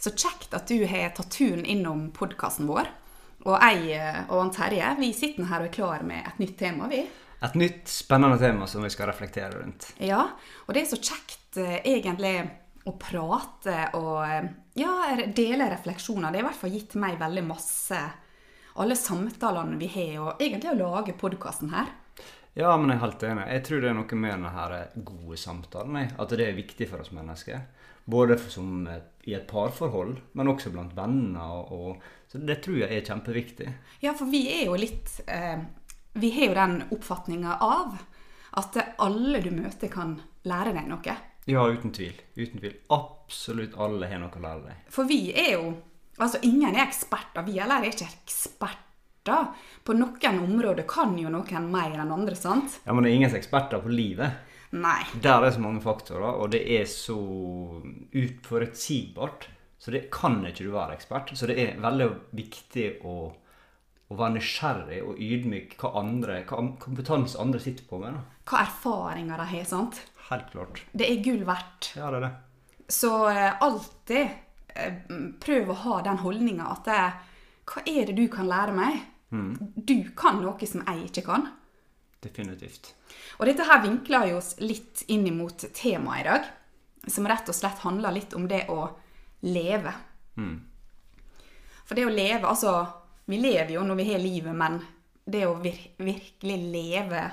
Så kjekt at du har tatt turen innom podkasten vår. Og jeg eh, og Terje vi sitter her og er klar med et nytt tema. vi. Et nytt, spennende tema som vi skal reflektere rundt. Ja, og det er så kjekt eh, egentlig å prate og eh, ja, dele refleksjoner. Det har i hvert fall gitt meg veldig masse. Alle samtalene vi har, og egentlig å lage podkasten her. Ja, men jeg er helt enig. Jeg tror det er noe med denne gode samtalen. At det er viktig for oss mennesker. Både som i et parforhold, men også blant venner. Og, og, så det tror jeg er kjempeviktig. Ja, for vi er jo litt eh, Vi har jo den oppfatninga av at alle du møter, kan lære deg noe. Ja, uten tvil. Uten tvil. Absolutt alle har noe å lære deg. For vi er jo Altså, ingen er eksperter. Vi heller er ikke eksperter. På noen områder kan jo noen mer enn andre, sant? Ja, Men det er ingen er eksperter på livet. Nei. Der er så mange faktorer, og det er så utforutsigbart. Så det kan ikke du være ekspert. Så det er veldig viktig å, å være nysgjerrig og ydmyk hva andre, hva kompetanse andre sitter på med. da. Hva erfaringer de har, sant? Helt klart. Det er gull verdt. Ja, det er det. Så eh, alltid eh, prøv å ha den holdninga at eh, hva er det du kan lære meg? Du kan noe som jeg ikke kan. Definitivt. Og dette her vinkler jo oss litt inn mot temaet i dag, som rett og slett handler litt om det å leve. For det å leve Altså, vi lever jo når vi har livet, men det å vir virkelig leve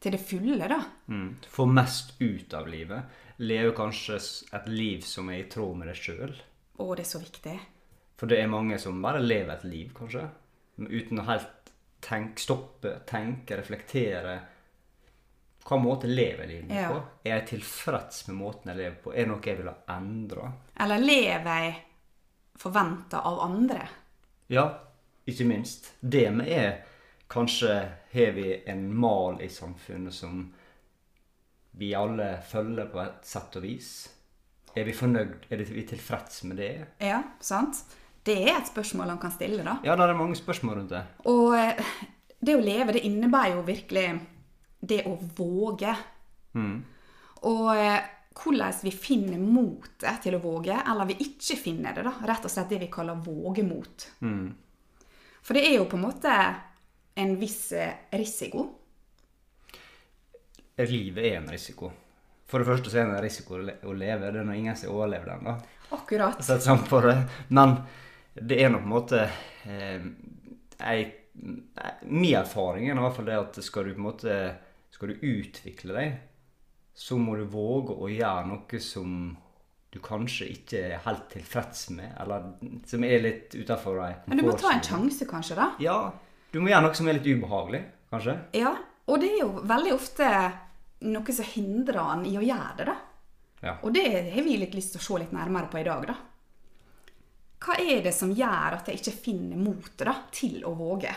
til det fulle, da Mm. Få mest ut av livet. Leve kanskje et liv som er i tråd med deg sjøl. Å, det er så viktig. For det er mange som bare lever et liv, kanskje, uten å helt tenke, stoppe, tenke, reflektere. Hva måte lever jeg livet mitt Ja. på? Er jeg tilfreds med måten jeg lever på? Er det noe jeg vil ha endra? Eller lever jeg forventa av andre? Ja, ikke minst. Det vi er Kanskje har vi en mal i samfunnet som vi alle følger på et sett og vis. Er vi fornøyd? Er vi tilfreds med det? Ja, sant? Det er et spørsmål han kan stille, da. Ja, det er mange spørsmål rundt det. Og eh, det å leve, det innebærer jo virkelig det å våge. Og eh, hvordan vi finner motet til å våge, eller vi ikke finner det. da, Rett og slett det vi kaller vågemot. For det er jo på en måte en viss eh, risiko. Livet er en risiko. For det første så er det en risiko å leve. Det er når ingen som overlever den. da. Akkurat. Sett sammen på det. Men det er nå på en måte eh, ei, Min erfaring er i hvert fall det at skal du på en måte skal du utvikle deg, så må du våge å gjøre noe som du kanskje ikke er helt tilfreds med, eller som er litt utafor deg. Men du må ta en sjanse, kanskje, da. Ja. Du må gjøre noe som er litt ubehagelig, kanskje. Ja, Og det er jo veldig ofte noe som hindrer han i å gjøre det, da. Ja. Og det har vi litt lyst til å se litt nærmere på i dag, da. Hva er det som gjør at jeg ikke finner motet da, til å våge?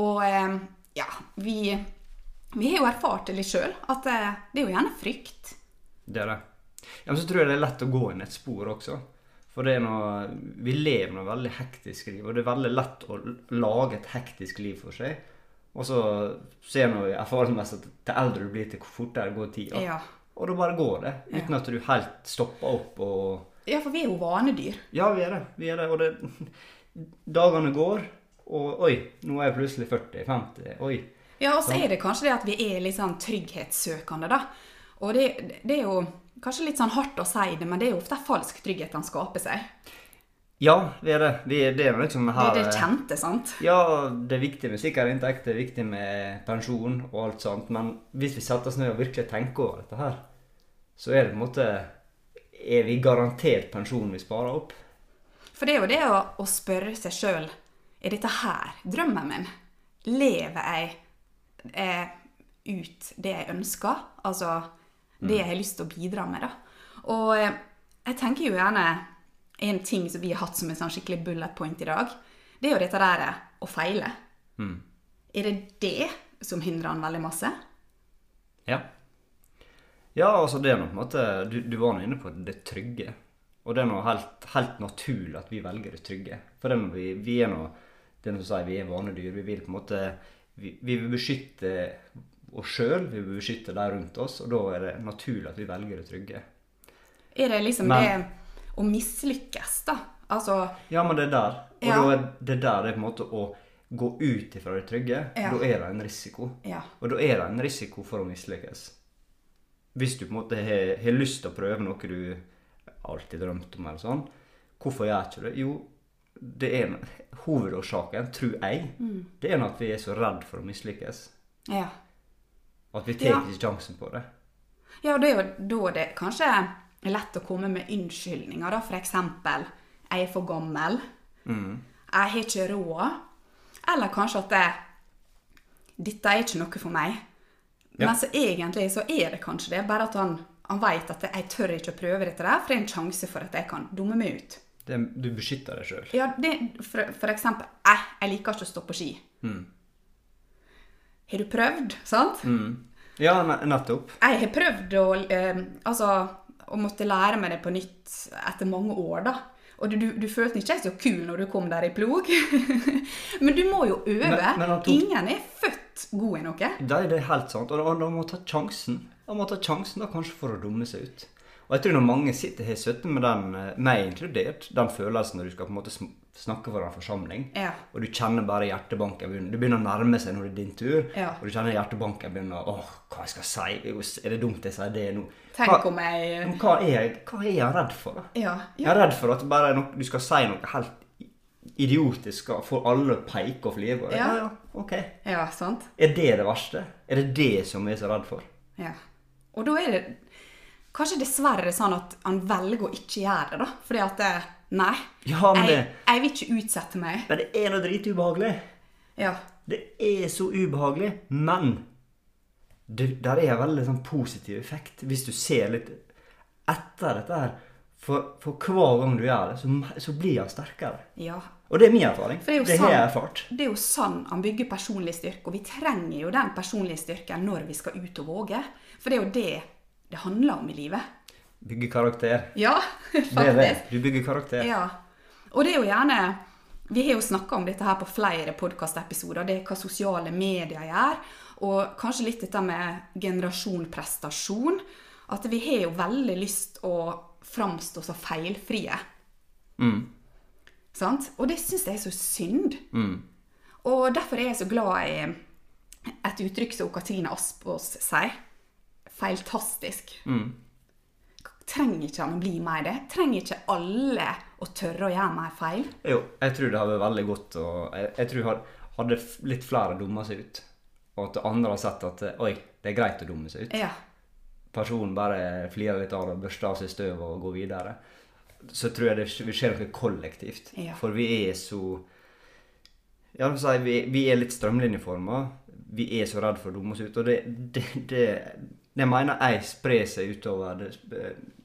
Og eh, ja, vi, vi har jo erfart det litt sjøl, at eh, det er jo gjerne frykt. Det er det. Ja, men så tror jeg det er lett å gå inn et spor også. For det er noe, vi lever noe veldig hektisk liv, og det er veldig lett å lage et hektisk liv for seg. Og så ser vi erfaringsmessig at til eldre du blir, til fortere går tida. Ja. Og da bare går det, uten at du helt stopper opp og Ja, for vi er jo vanedyr. Ja, vi er det. Vi er det. Og det, dagene går, og oi, nå er jeg plutselig 40-50. Oi. Ja, og så er det kanskje det at vi er litt sånn trygghetssøkende, da. Og det, det er jo kanskje litt sånn hardt å si det, men det er jo ofte falsk trygghet han skaper seg. Ja, vi er det. Vi er, det liksom her Det er det kjente, sant? Ja, det er viktig med sikker inntekt, det er viktig med pensjon og alt sånt, men hvis vi setter oss ned og virkelig tenker over dette her, så er det på en måte Er vi garantert pensjon vi sparer opp? For det er jo det å, å spørre seg sjøl Er dette her drømmen min? Lever jeg eh, ut det jeg ønsker? Altså det jeg har lyst til å bidra med, da. Og eh, jeg tenker jo gjerne en ting som vi har hatt som en sånn skikkelig bullet point i dag, det er jo dette der eh, å feile. Er det det som hindrer han veldig masse? Ja. Ja, altså det er noe på en måte Du, du var nå inne på det trygge. Og det er noe helt, helt naturlig at vi velger det trygge. For det er vi, vi er noe Det er noe som sier vi er vanedyr. Vi vil på en måte Vi, vi vil beskytte oss sjøl, vi vil beskytte de rundt oss, og da er det naturlig at vi velger det trygge. Er det liksom Men- det å mislykkes, da. Altså Ja, men det er der. Og Ja. da er det der det er på en måte å gå ut ifra det trygge. Ja. Da er det en risiko. Ja. Og da er det en risiko for å mislykkes. Hvis du på en måte har, har lyst til å prøve noe du alltid drømt om, eller sånn, hvorfor gjør ikke det? Jo, det er hovedårsaken, tror jeg, Mm. det er at vi er så redd for å mislykkes. Ja. At vi tar Ja. ikke sjansen på det. Ja, og det er jo da det kanskje er lett å komme med unnskyldninger, da. Eksempel 'jeg er for gammel', Mm. 'jeg har ikke råd'. Eller kanskje at det, 'dette er ikke noe for meg'. Ja. Men så egentlig så er det kanskje det, bare at han, han vet at 'jeg tør ikke å prøve dette der', for det er en sjanse for at jeg kan dumme meg ut. det du beskytter deg sjøl. Ja, det, for, for eksempel 'jeg, jeg liker ikke å stå på ski'. Mm. Har du prøvd? Sant? Ja, ne- nettopp. Jeg har prøvd å, eh, altså, å måtte lære meg det på nytt etter mange år, da. Og du, du, du følte ikke så kul når du kom der i plog. men du må jo øve. Men- men tok- Ingen er født god i noe. Det er helt sant. Og da- må ta sjansen. da må ta sjansen da kanskje for å dumme seg ut. Og jeg tror når mange sitter har sittet med den, eh, meg inkludert, den følelsen når du skal på en måte snakke for en forsamling, Ja. og du kjenner bare hjertebanken begynner, Du begynner å nærme seg når det er din tur, Ja. og du kjenner hjertebanken begynner Åh, hva jeg skal si? Er det dumt jeg sier det nå? Tenk Hva, om jeg hva, er jeg, hva er jeg redd for, da? Ja. Jeg er redd for at bare du skal si noe helt idiotisk, og får alle peke og flire. på. Ja. ja, ja, ok. ja, sant? Er det det verste? Er det det som vi er så redd for? Ja. Og da er det kanskje dessverre sånn at han velger å ikke gjøre det, da. Fordi at det, Nei. Ja, men jeg, jeg vil ikke utsette meg. Men det er noe dritubehagelig. Ja. Det er så ubehagelig. Men det der er en veldig sånn positiv effekt hvis du ser litt etter dette her. For, for hver gang du gjør det, så, så blir han sterkere. ja. Og det er min erfaring. For det er det har jeg erfart. Det er jo sånn han bygger personlig styrke, og vi trenger jo den personlige styrken når vi skal ut og våge. For det er jo det det handler om i livet. Bygge karakter. Ja, Det er det. faktisk. Du bygger karakter. Ja. Og det er jo gjerne Vi har jo snakka om dette her på flere podkastepisoder, det er hva sosiale medier gjør. Og kanskje litt dette med generasjon prestasjon. At vi har jo veldig lyst å framstå så feilfrie. Mm. Sant? Og det syns jeg er så synd. Mm. Og derfor er jeg så glad i et uttrykk som Katrine Aspås sier. Feiltastisk. Mm. Trenger ikke han å bli mer det? Trenger ikke alle å tørre å gjøre mer feil? Jo, jeg tror det hadde vært veldig godt å Jeg, jeg tror had- hadde litt flere dumma seg ut, og at andre har sett at oi, det er greit å dumme seg ut. Ja. Personen bare flirer litt av det, børster av seg støv og går videre. Så tror jeg det vil skje noe kollektivt. Ja. For vi er så Ja, si, vi, vi er litt strømlinjeforma. Vi er så redd for å dumme oss ut. Og det, det, det, det mener jeg sprer seg utover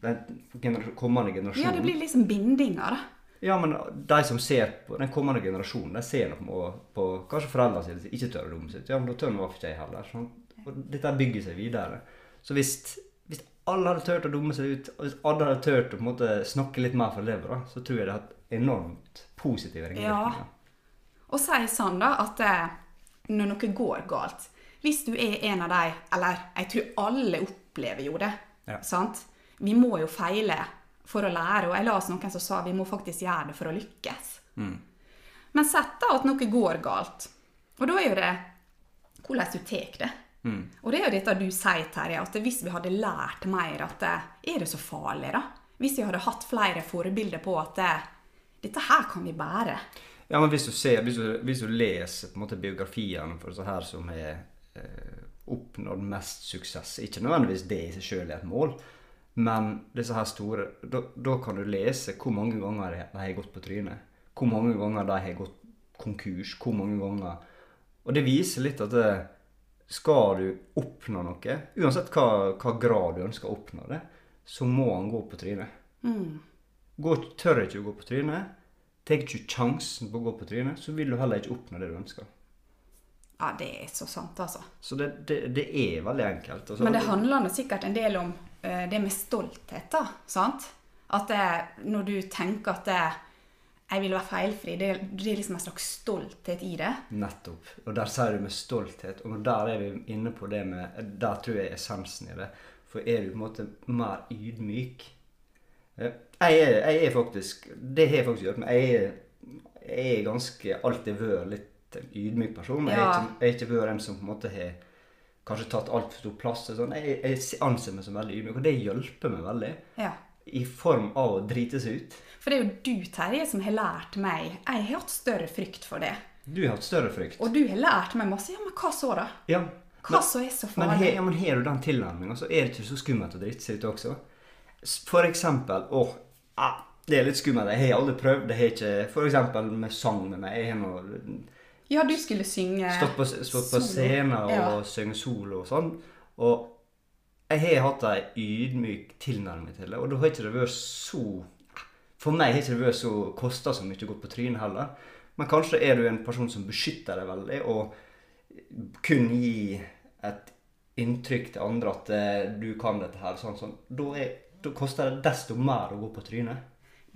den kommende generasjonen. ja, det blir liksom bindinger, da. Ja, men de som ser på den kommende generasjonen, de ser nok på, på kanskje foreldrene sine som ikke tør å dumme seg ut. Ja, men da tør nå ikke jeg heller. Sånn. Og dette bygger seg videre. Så hvis, hvis alle hadde turt å dumme seg ut, og hvis alle hadde turt å måte, snakke litt mer for elever, da, så tror jeg det hadde hatt enormt positive ringvirkninger. Og si sånn, da, at eh, når noe går galt Hvis du er en av de Eller jeg tror alle opplever jo det. Ja. Sant? Vi må jo feile for å lære. Og jeg las noen som sa vi må faktisk gjøre det for å lykkes. Mm. Men sett da at noe går galt. Og da er jo det hvordan du tar det. Mm. Og det er jo dette du sier, Terje, at hvis vi hadde lært mer at eh, er det så farlig, da? Hvis vi hadde hatt flere forbilder på at eh, dette her kan vi bære. Ja, men hvis du ser, hvis du, hvis du leser på en måte biografiene for disse her som har eh, oppnådd mest suksess, ikke nødvendigvis det i seg sjøl er et mål, men disse her store, da, da kan du lese hvor mange ganger de, de har gått på trynet. Hvor mange ganger de har gått konkurs. Hvor mange ganger Og det viser litt at det, skal du oppnå noe, uansett hva, hva grad du ønsker å oppnå det, så må han gå på trynet. Går, tør ikke å gå på trynet, tar ikke sjansen på å gå på trynet, så vil du heller ikke oppnå det du ønsker. Ja, det er så sant, altså. Så det, det, det er veldig enkelt. Altså. Men det handler nå sikkert en del om uh, det med stolthet, da. Sant? At det, når du tenker at det, jeg vil være feilfri, det, det er liksom en slags stolthet i det. Nettopp. Og der sier du med stolthet. Og der er vi inne på det med Der tror jeg essensen i det. For er du på en måte mer ydmyk, Jeg er, jeg er faktisk Det har jeg faktisk gjort, men jeg er, jeg er ganske alltid vært litt ydmyk person. Ja. jeg har ikke vært en som på en måte har kanskje tatt altfor stor plass. Sånn. Jeg, jeg anser meg som veldig ydmyk, og det hjelper meg veldig. Ja. I form av å drite seg ut. For det er jo du, Terje, som har lært meg Jeg har hatt større frykt for det. Du har hatt større frykt. Og du har lært meg masse. Ja, men hva så, da? Ja, Hva så er så Men farlig? har ja, men har du den tilnærminga, så er det ikke så skummelt å drite seg ut også. For eksempel åh, ah, Det er litt skummelt. Jeg har aldri prøvd. Det har ikke For eksempel med sang med meg. Jeg har nå Ja, du skulle synge stått på, stått på scenen og Ja. synge solo og sånn. Og jeg har hatt ei ydmyk tilnærming til det, og da har ikke det vært så For meg har ikke det vært så kosta så mye gå på trynet heller. Men kanskje er du en person som beskytter deg veldig, og kun gi et inntrykk til andre at eh, du kan dette her, sånn, sånn. Da, er, da koster det desto mer å gå på trynet.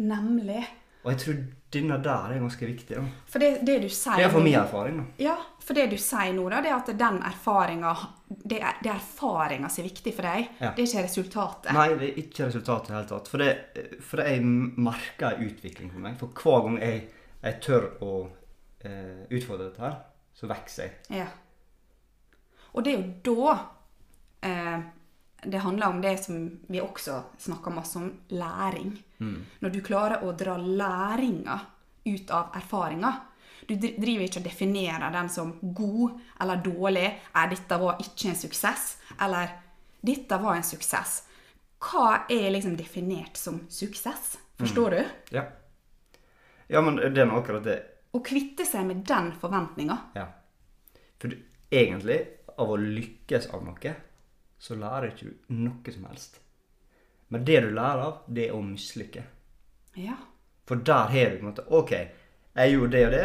Nemlig. Og jeg tror denne der er ganske viktig. da. For det, det du Det er for min erfaring. da. Ja, for det du sier nå, da, det er at den erfaringa Det er, det er erfaringa som er viktig for deg. Ja. Det er ikke resultatet. Nei, det er ikke resultatet i det hele tatt. For, det, for jeg merker utvikling for meg. For hver gang jeg, jeg tør å eh, utfordre dette her, så vokser jeg. Ja. Og det er jo da eh, det handler om det som vi også snakker masse om, læring. Når du klarer å dra læringa ut av erfaringa. Du driver ikke og definerer den som god eller dårlig. Er dette var ikke en suksess. Eller dette var en suksess. Hva er liksom definert som suksess? Forstår du? Ja. ja, men det er nå akkurat det. Å kvitte seg med den forventninga. Ja. For du, egentlig, av å lykkes av noe, så lærer ikke du noe som helst. Men det du lærer av, det er å mislykke. Ja. For der har du på en måte OK, jeg gjorde det og det.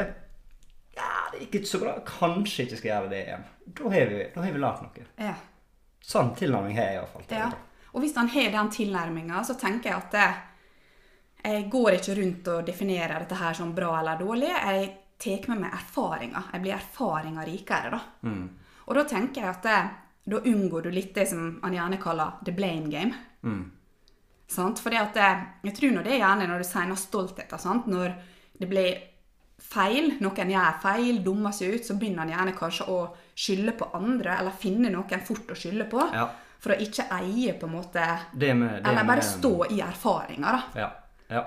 Ja, det gikk ikke så bra. Kanskje ikke skal gjøre det igjen. Da har vi, da har vi lært noe. ja. Sånn tilnærming har jeg iallfall. Ja. Og hvis han har den tilnærminga, så tenker jeg at det, jeg går ikke rundt og definerer dette her som bra eller dårlig. Jeg tar med meg erfaringer. Jeg blir erfaringer rikere, da. Mm. Og da tenker jeg at det, da unngår du litt det som han gjerne kaller the blame game. Mm. Sant? For at det, jeg tror når det er gjerne når du sier noe stolthet, sant? når det blir feil, noen gjør feil, dummer seg ut, så begynner han gjerne kanskje å skylde på andre, eller finne noen fort å skylde på, Ja. for å ikke eie på en måte Det med, det Eller bare med- stå i erfaringa, da. Ja. ja.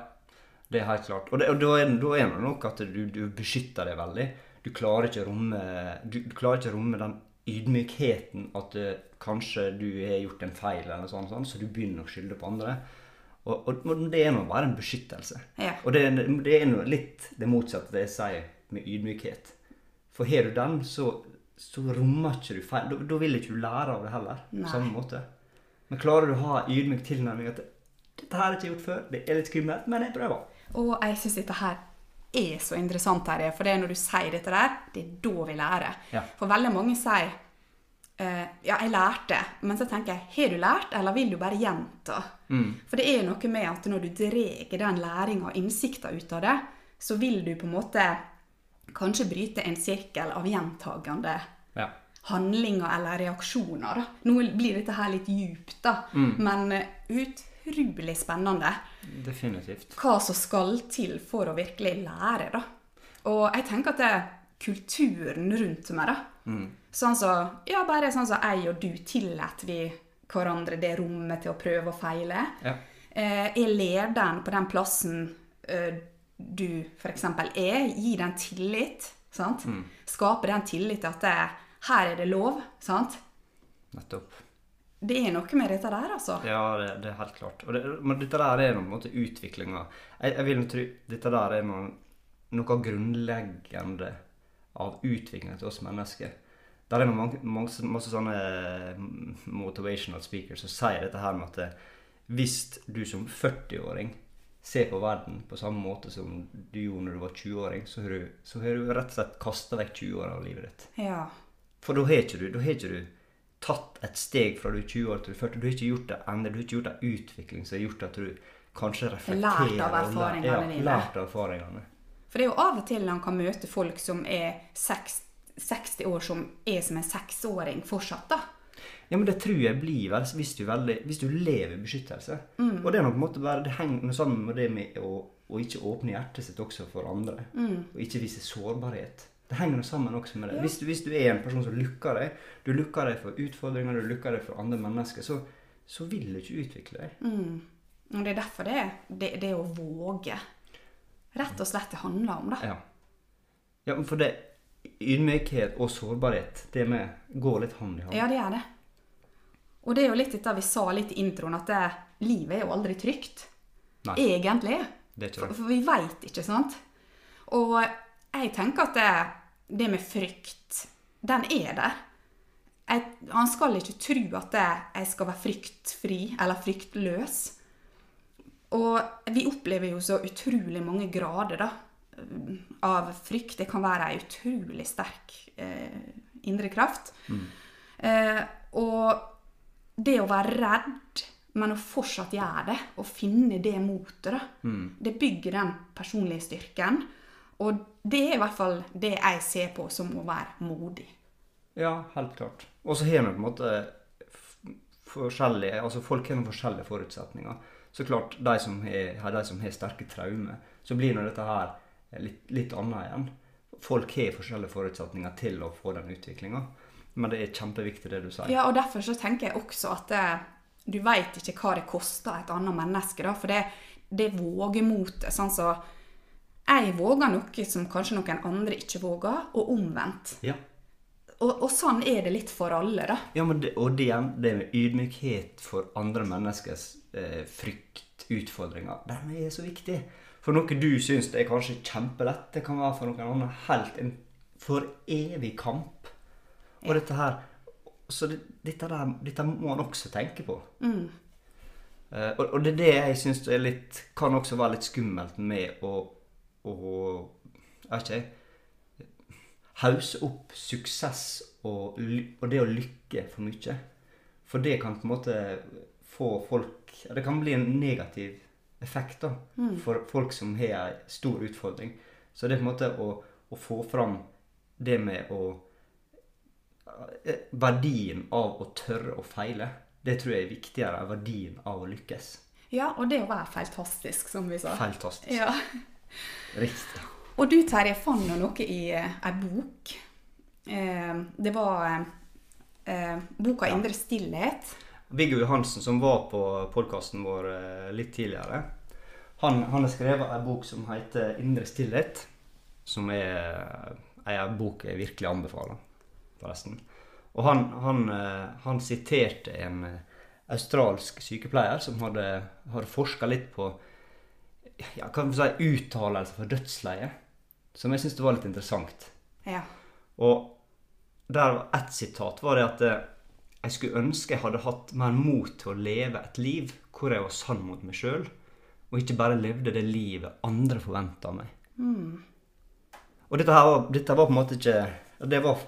Det er helt klart. Og, det, og da er det da er det nok at du, du beskytter deg veldig. Du klarer ikke å romme, du, du klarer ikke å romme den ydmykheten at uh, kanskje du har gjort en feil, eller sånn, sånn, så du begynner å skylde på andre. Og, og, det er nå bare en beskyttelse. Ja. Og det, det er nå litt det motsatte det jeg sier med ydmykhet. For har du den, så, så rommer ikke du feil. Da, da vil ikke du lære av det heller. Nei. På samme måte. Men klarer du å ha ydmyk tilnærming at dette her er ikke gjort før, det er litt skummelt, men jeg prøver. Og jeg syns dette her er så interessant, Terje, for det er når du sier dette der, det er da vi lærer. Ja. For veldig mange sier Uh, ja, jeg lærte, men så tenker jeg, har du lært, eller vil du bare gjenta? Mm. For det er noe med at når du drar den læringa og innsikta ut av det, så vil du på en måte kanskje bryte en sirkel av gjentagende Ja. handlinger eller reaksjoner. Da. Nå blir dette her litt djupt, da, Mm. men eh, utrolig spennende Definitivt. hva som skal til for å virkelig lære, da. Og jeg tenker at det er kulturen rundt meg, da. Sånn så, ja, bare sånn som jeg og du tillater vi hverandre det rommet til å prøve og feile. Ja. Eh, er lederen på den plassen eh, du f.eks. er, gi den tillit. Sant? Skape den tillit til at det, her er det lov. Sant? Nettopp. Det er noe med dette der, altså. Ja, det, det er helt klart. Det, men dette der er noe, på en måte utviklinga. Jeg, jeg vil tro dette der er noe, noe grunnleggende av utviklinga til oss mennesker. Der er mange, masse, masse sånne mm, motivational speakers som sier dette her med at hvis du som 40-åring ser på verden på samme måte som du gjorde når du var 20-åring, så har du, så har du rett og slett kasta vekk 20 år av livet ditt. Ja. For da har ikke du, da har ikke du tatt et steg fra du er 20 år til du er 40. Du har ikke gjort det ennå. du har ikke gjort en utvikling som har gjort at du kanskje reflekterer Lært av erfaringene ja, dine. Lært av erfaringene. For det er jo av og til man kan møte folk som er seks- 60 år, som er som en seksåring fortsatt, da. Ja, men det tror jeg blir vel hvis du, veldig, hvis du lever i beskyttelse. Mm. Og det er nok på en måte bare, det henger noe sammen med det med å, å ikke åpne hjertet sitt også for andre. Mm. Og ikke vise sårbarhet. Det henger noe sammen også med det. Hvis, du, hvis du er en person som lukker deg, du lukker deg for utfordringer, du lukker deg for andre mennesker, så, så vil du ikke utvikle deg. Mm. Og det er derfor det, det, det å våge rett og slett det handler om, da. Ja. ja, for det ydmykhet og sårbarhet, det med går litt hånd i hånd. Ja, det er det. Og det er jo litt dette vi sa litt i introen, at det, livet er jo aldri trygt. Nei. Egentlig. Det er ikke For, for vi veit ikke, sant? Og jeg tenker at det, det med frykt, den er der. Jeg, han skal ikke tro at jeg skal være fryktfri eller fryktløs. Og vi opplever jo så utrolig mange grader da, av frykt. Det kan være ei utrolig sterk eh, indre kraft. Eh, og det å være redd, men å fortsatt gjøre det, og finne det motet, da, det bygger den personlige styrken. Og det er i hvert fall det jeg ser på som å være modig. Ja, helt klart. Og så har vi på en måte forskjellige Altså folk har noen forskjellige forutsetninger. Så klart, de som har, de som har sterke traumer, så blir nå dette her litt, litt annet igjen. Folk har forskjellige forutsetninger til å få den utviklinga. Men det er kjempeviktig det du sier. Ja, og derfor så tenker jeg også at det, du veit ikke hva det koster et annet menneske, da. For det, det vågemotet. Sånn så jeg våger noe som kanskje noen andre ikke våger, og omvendt. Ja. Og, og sånn er det litt for alle, da. Ja, men det, og det, det med ydmykhet for andre menneskers eh, frykt, utfordringer, den er så viktig. For noe du syns er kanskje kjempelett, det kan være for noen andre helt en for evig kamp. Og dette her Så det, dette, der, dette må man også tenke på. Eh, og, og det er det jeg syns Kan også være litt skummelt med å, å Jeg vet ikke hause opp suksess og, og det å lykke for mye. For det kan på en måte få folk Det kan bli en negativ effekt da, for folk som har en stor utfordring. Så det er på en måte å, å få fram det med å eh, Verdien av å tørre å feile. Det tror jeg er viktigere enn verdien av å lykkes. Ja, og det å være feiltastisk, som vi sa. Feiltastisk. Ja. Riktig. Og du, Terje, fant nå noe i eh, ei bok. Eh, det var eh, boka 'Indre stillhet'. Viggo Johansen, som var på podkasten vår litt tidligere, han, han har skrevet en bok som heter 'Indre stillhet'. Som er en bok jeg virkelig anbefaler, forresten. Og han, han, han siterte en australsk sykepleier som hadde, hadde forska litt på ja, vi si, uttalelser fra dødsleiet. Som jeg syns var litt interessant. Ja. Og der var ett sitat var det at eh, jeg skulle ønske jeg hadde hatt mer mot til å leve et liv hvor jeg var sann mot meg sjøl, og ikke bare levde det livet andre forventa av meg. Og dette, her var, dette var på en måte ikke Det var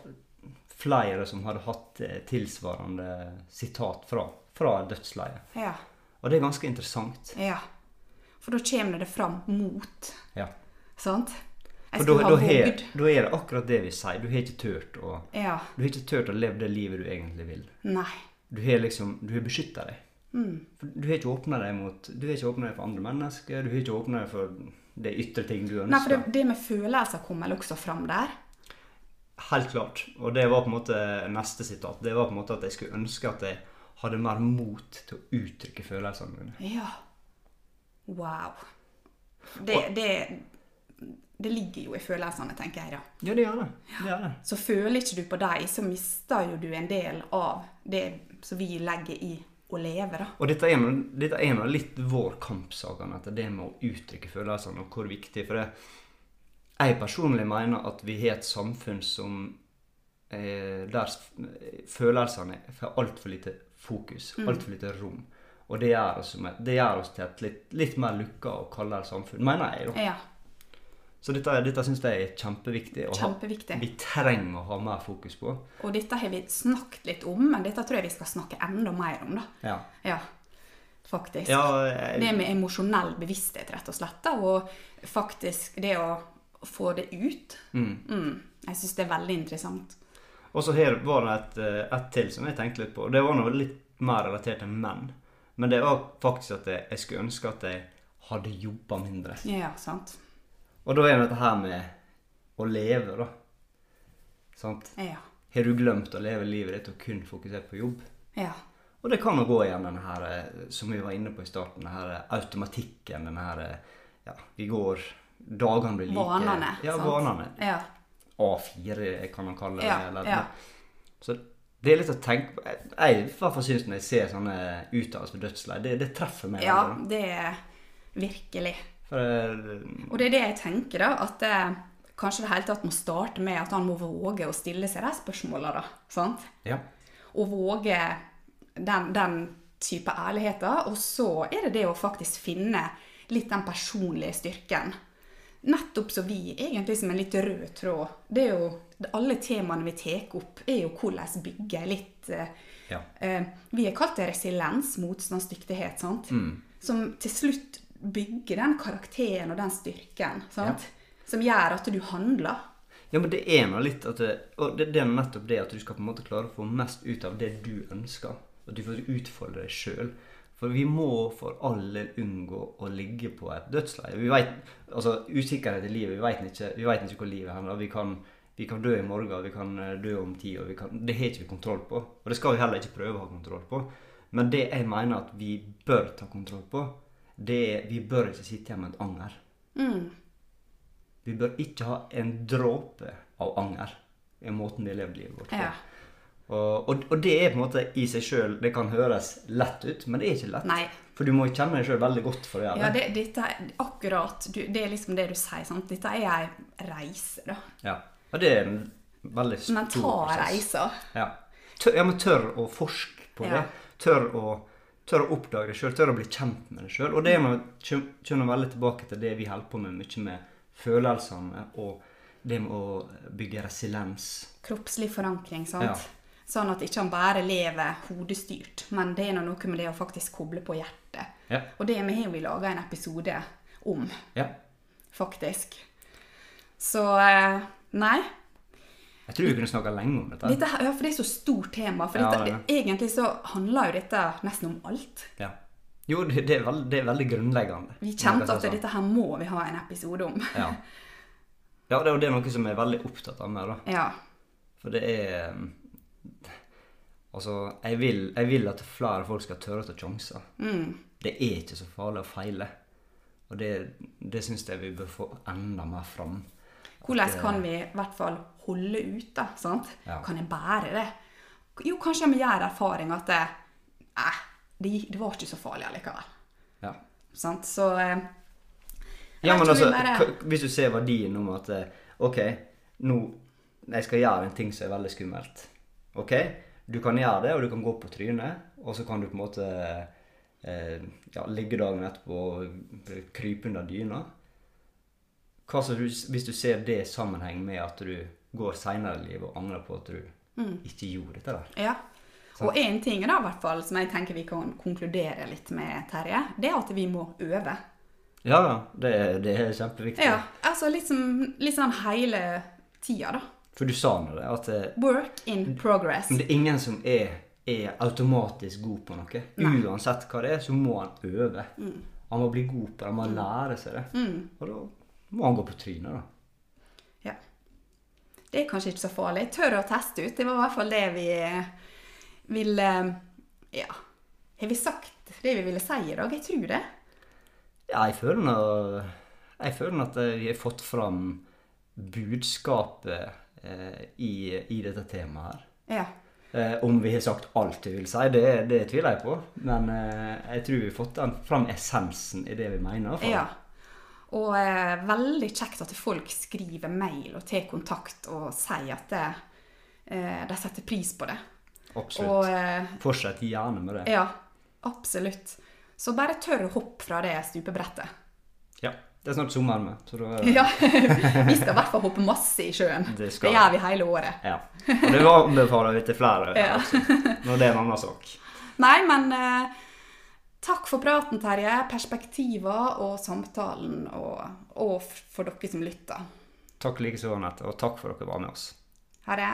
flere som hadde hatt eh, tilsvarende sitat fra, fra dødsleiet. Ja. Og det er ganske interessant. ja. For da kommer det fram mot, Ja. sant? For da, da, har- da er det akkurat det vi sier. Du har ikke turt å Ja. Å leve det livet du egentlig vil. Nei. Du har liksom, du har beskytta deg. Mm. Du har ikke åpna deg mot Du har ikke åpna deg for andre mennesker. Du har ikke åpna deg for det ytre ting du ønsker. Nei, for det, det med følelser kommer vel også fram der. Helt klart. Og det var på en måte neste sitat. Det var på en måte at jeg skulle ønske at jeg hadde mer mot til å uttrykke følelsene mine. Ja. Wow. Det, det, det ligger jo i følelsene, tenker jeg da. Ja, det gjør det. det, gjør det. Så føler ikke du på dem, så mister jo du en del av det som vi legger i å leve, da. Og dette er, dette er litt vår kampsak, Anette, det med å uttrykke følelsene, og hvor viktig. For det, jeg personlig mener at vi har et samfunn som eh, der følelsene får altfor lite fokus, altfor lite rom. Og det gjør oss, det gjør oss til et litt, litt mer lukka og kaldere samfunn, mener jeg. da. Ja, Så dette, dette syns jeg er kjempeviktig. å ha- Vi trenger å ha mer fokus på. Og dette har vi snakket litt om, men dette tror jeg vi skal snakke enda mer om, da. Ja. Ja, faktisk. Ja, jeg, Det med emosjonell bevissthet, rett og slett. Da, og faktisk det å få det ut. mm. Mm, jeg syns det er veldig interessant. Og så her var det et, eh, et til som jeg tenkte litt på. Det var noe litt mer relatert til menn. Men det var faktisk at jeg, jeg skulle ønske at jeg hadde jobba mindre. Ja, sant. Og da er det dette her med å leve, da. Sant? Ja. Har du glemt å leve livet ditt og kun fokusert på jobb? Ja. Og det kan jo gå igjen denne her, eh, som vi var inne på i starten, denne her automatikken, denne her eh, Ja, vi går Dagene blir like Vanene. Ja, vanene. Ja. A4 kan man kalle det. Ja, eller, ja. Så det er litt å tenke på. Jeg, i hvert fall syns når jeg ser sånne uttalelser på dødsleiet, det, det treffer meg. ja, det er virkelig. Det, Og det er det jeg tenker, da. At det, kanskje det hele tatt må starte med at han må våge å stille seg de spørsmåla, da. Sant? ja. Og våge den, den type ærligheter. Og så er det det å faktisk finne litt den personlige styrken. Nettopp så vi, egentlig som en litt rød tråd. Det er jo, Alle temaene vi tar opp, er jo hvordan bygge litt eh, Ja. eh, Vi har kalt det resiliens, motstandsdyktighet, sant? Som til slutt bygger den karakteren og den styrken. sant? Som gjør at du handler. Ja, men det er nå litt at det, Og det, det er nettopp det at du skal på en måte klare å få mest ut av det du ønsker. At du får utfordre deg sjøl. For vi må for all del unngå å ligge på et dødsleie. Vi vet, altså Usikkerhet i livet. Vi vet ikke, vi vet ikke hvor livet hender. Vi kan, vi kan dø i morgen, vi kan eh, dø om ti år. Kan, det har ikke vi kontroll på. Og det skal vi heller ikke prøve å ha kontroll på. Men det jeg mener at vi bør ta kontroll på, det er vi bør ikke sitte igjen med et anger. Vi bør ikke ha en dråpe av anger i måten vi har levd livet vårt på. Ja. Og, og, og det er på en måte i seg sjøl Det kan høres lett ut, men det er ikke lett. Nei. For du må kjenne deg sjøl veldig godt for å gjøre Ja, det. det, dette akkurat du, Det er liksom det du sier. sant? Dette er ei reise, da. Ja. Og det er en veldig stor Men ta prosess. reisa. Ja. Tør, ja, men tør å forske på Ja. det. Tør å, tør å oppdage det sjøl. Tør å bli kjent med det sjøl. Og det er kjenner veldig tilbake til det vi holder på med mye med følelsene og det med å bygge resiliens. Kroppslig forankring, sant. Ja. Sånn at ikke han bare lever hodestyrt, men det er noe med det å faktisk koble på hjertet. Ja. Og det vi har vi laga en episode om, ja. faktisk. Så eh, nei. Jeg tror vi kunne snakka lenge om dette. Dette, ja, for det er så stort tema. For Ja, dette, det egentlig så handler jo dette nesten om alt. Ja. Jo, det, det, er veld, det er veldig grunnleggende. Vi kjente at sånn. dette her må vi ha en episode om. Ja. ja, det er jo det er noe som jeg er veldig opptatt av med, da. Ja. For det er um, Altså, jeg vil, jeg vil at flere folk skal tørre å ta sjanser. Mm. Det er ikke så farlig å feile. Og det, det syns jeg vi bør få enda mer fram. Hvordan kan vi i hvert fall holde ut, da? Sant? Ja. Kan jeg bære det? Jo, kanskje vi gjør erfaring at det, eh, det, det var ikke så farlig allikevel. Ja. Sant? Så eh, Ja, men altså, bare- hvis du ser verdien om at eh, OK, nå jeg skal gjøre en ting som er veldig skummelt. OK? Du kan gjøre det, og du kan gå på trynet, og så kan du på en måte eh, ja, ligge dagen etterpå og krype under dyna. Hva du, hvis du ser det i sammenheng med at du går seinere i livet og angrer på at du Mm. ikke gjorde dette der? Ja. Og én ting da, hvert fall, som jeg tenker vi kan konkludere litt med, Terje, det er at vi må øve. Ja. Det, det er kjempeviktig. Ja, altså liksom, sånn hele tida, da. For du sa nå det, at eh, Work in progress. Men det er ingen som er, er automatisk god på noe. Nei. Uansett hva det er, så må han øve. Han må bli god på det, han må lære seg det. Mm. Og da må han gå på trynet, da. Ja. Det er kanskje ikke så farlig. Tør å teste ut. Det var i hvert fall det vi ville Ja. Har vi sagt det vi ville si i dag? Jeg tror det. Ja, jeg føler nå Jeg føler at vi har fått fram budskapet eh, i, i dette temaet her. Ja. Eh, om vi har sagt alt vi vil si, det, det tviler jeg på. Men eh, jeg tror vi har fått den fram essensen i det vi mener. fall. ja. Og eh, veldig kjekt at folk skriver mail og tar kontakt og sier at det, eh, de setter pris på det. Absolutt. Og eh, Fortsett gjerne med det. ja, absolutt. Så bare tør å hoppe fra det stupebrettet. Ja. Det er snart sommer med, så da Ja, Vi skal i hvert fall hoppe masse i sjøen. Det Det, gjør vi hele året. Ja. Og det anbefaler vi til flere. Ja. Altså. Når det er en annen sak. Nei, men eh, takk for praten, Terje. Perspektiver og samtalen, og, og for dere som lytter. Takk likeså, Anette, og takk for at dere var med oss. Ha det.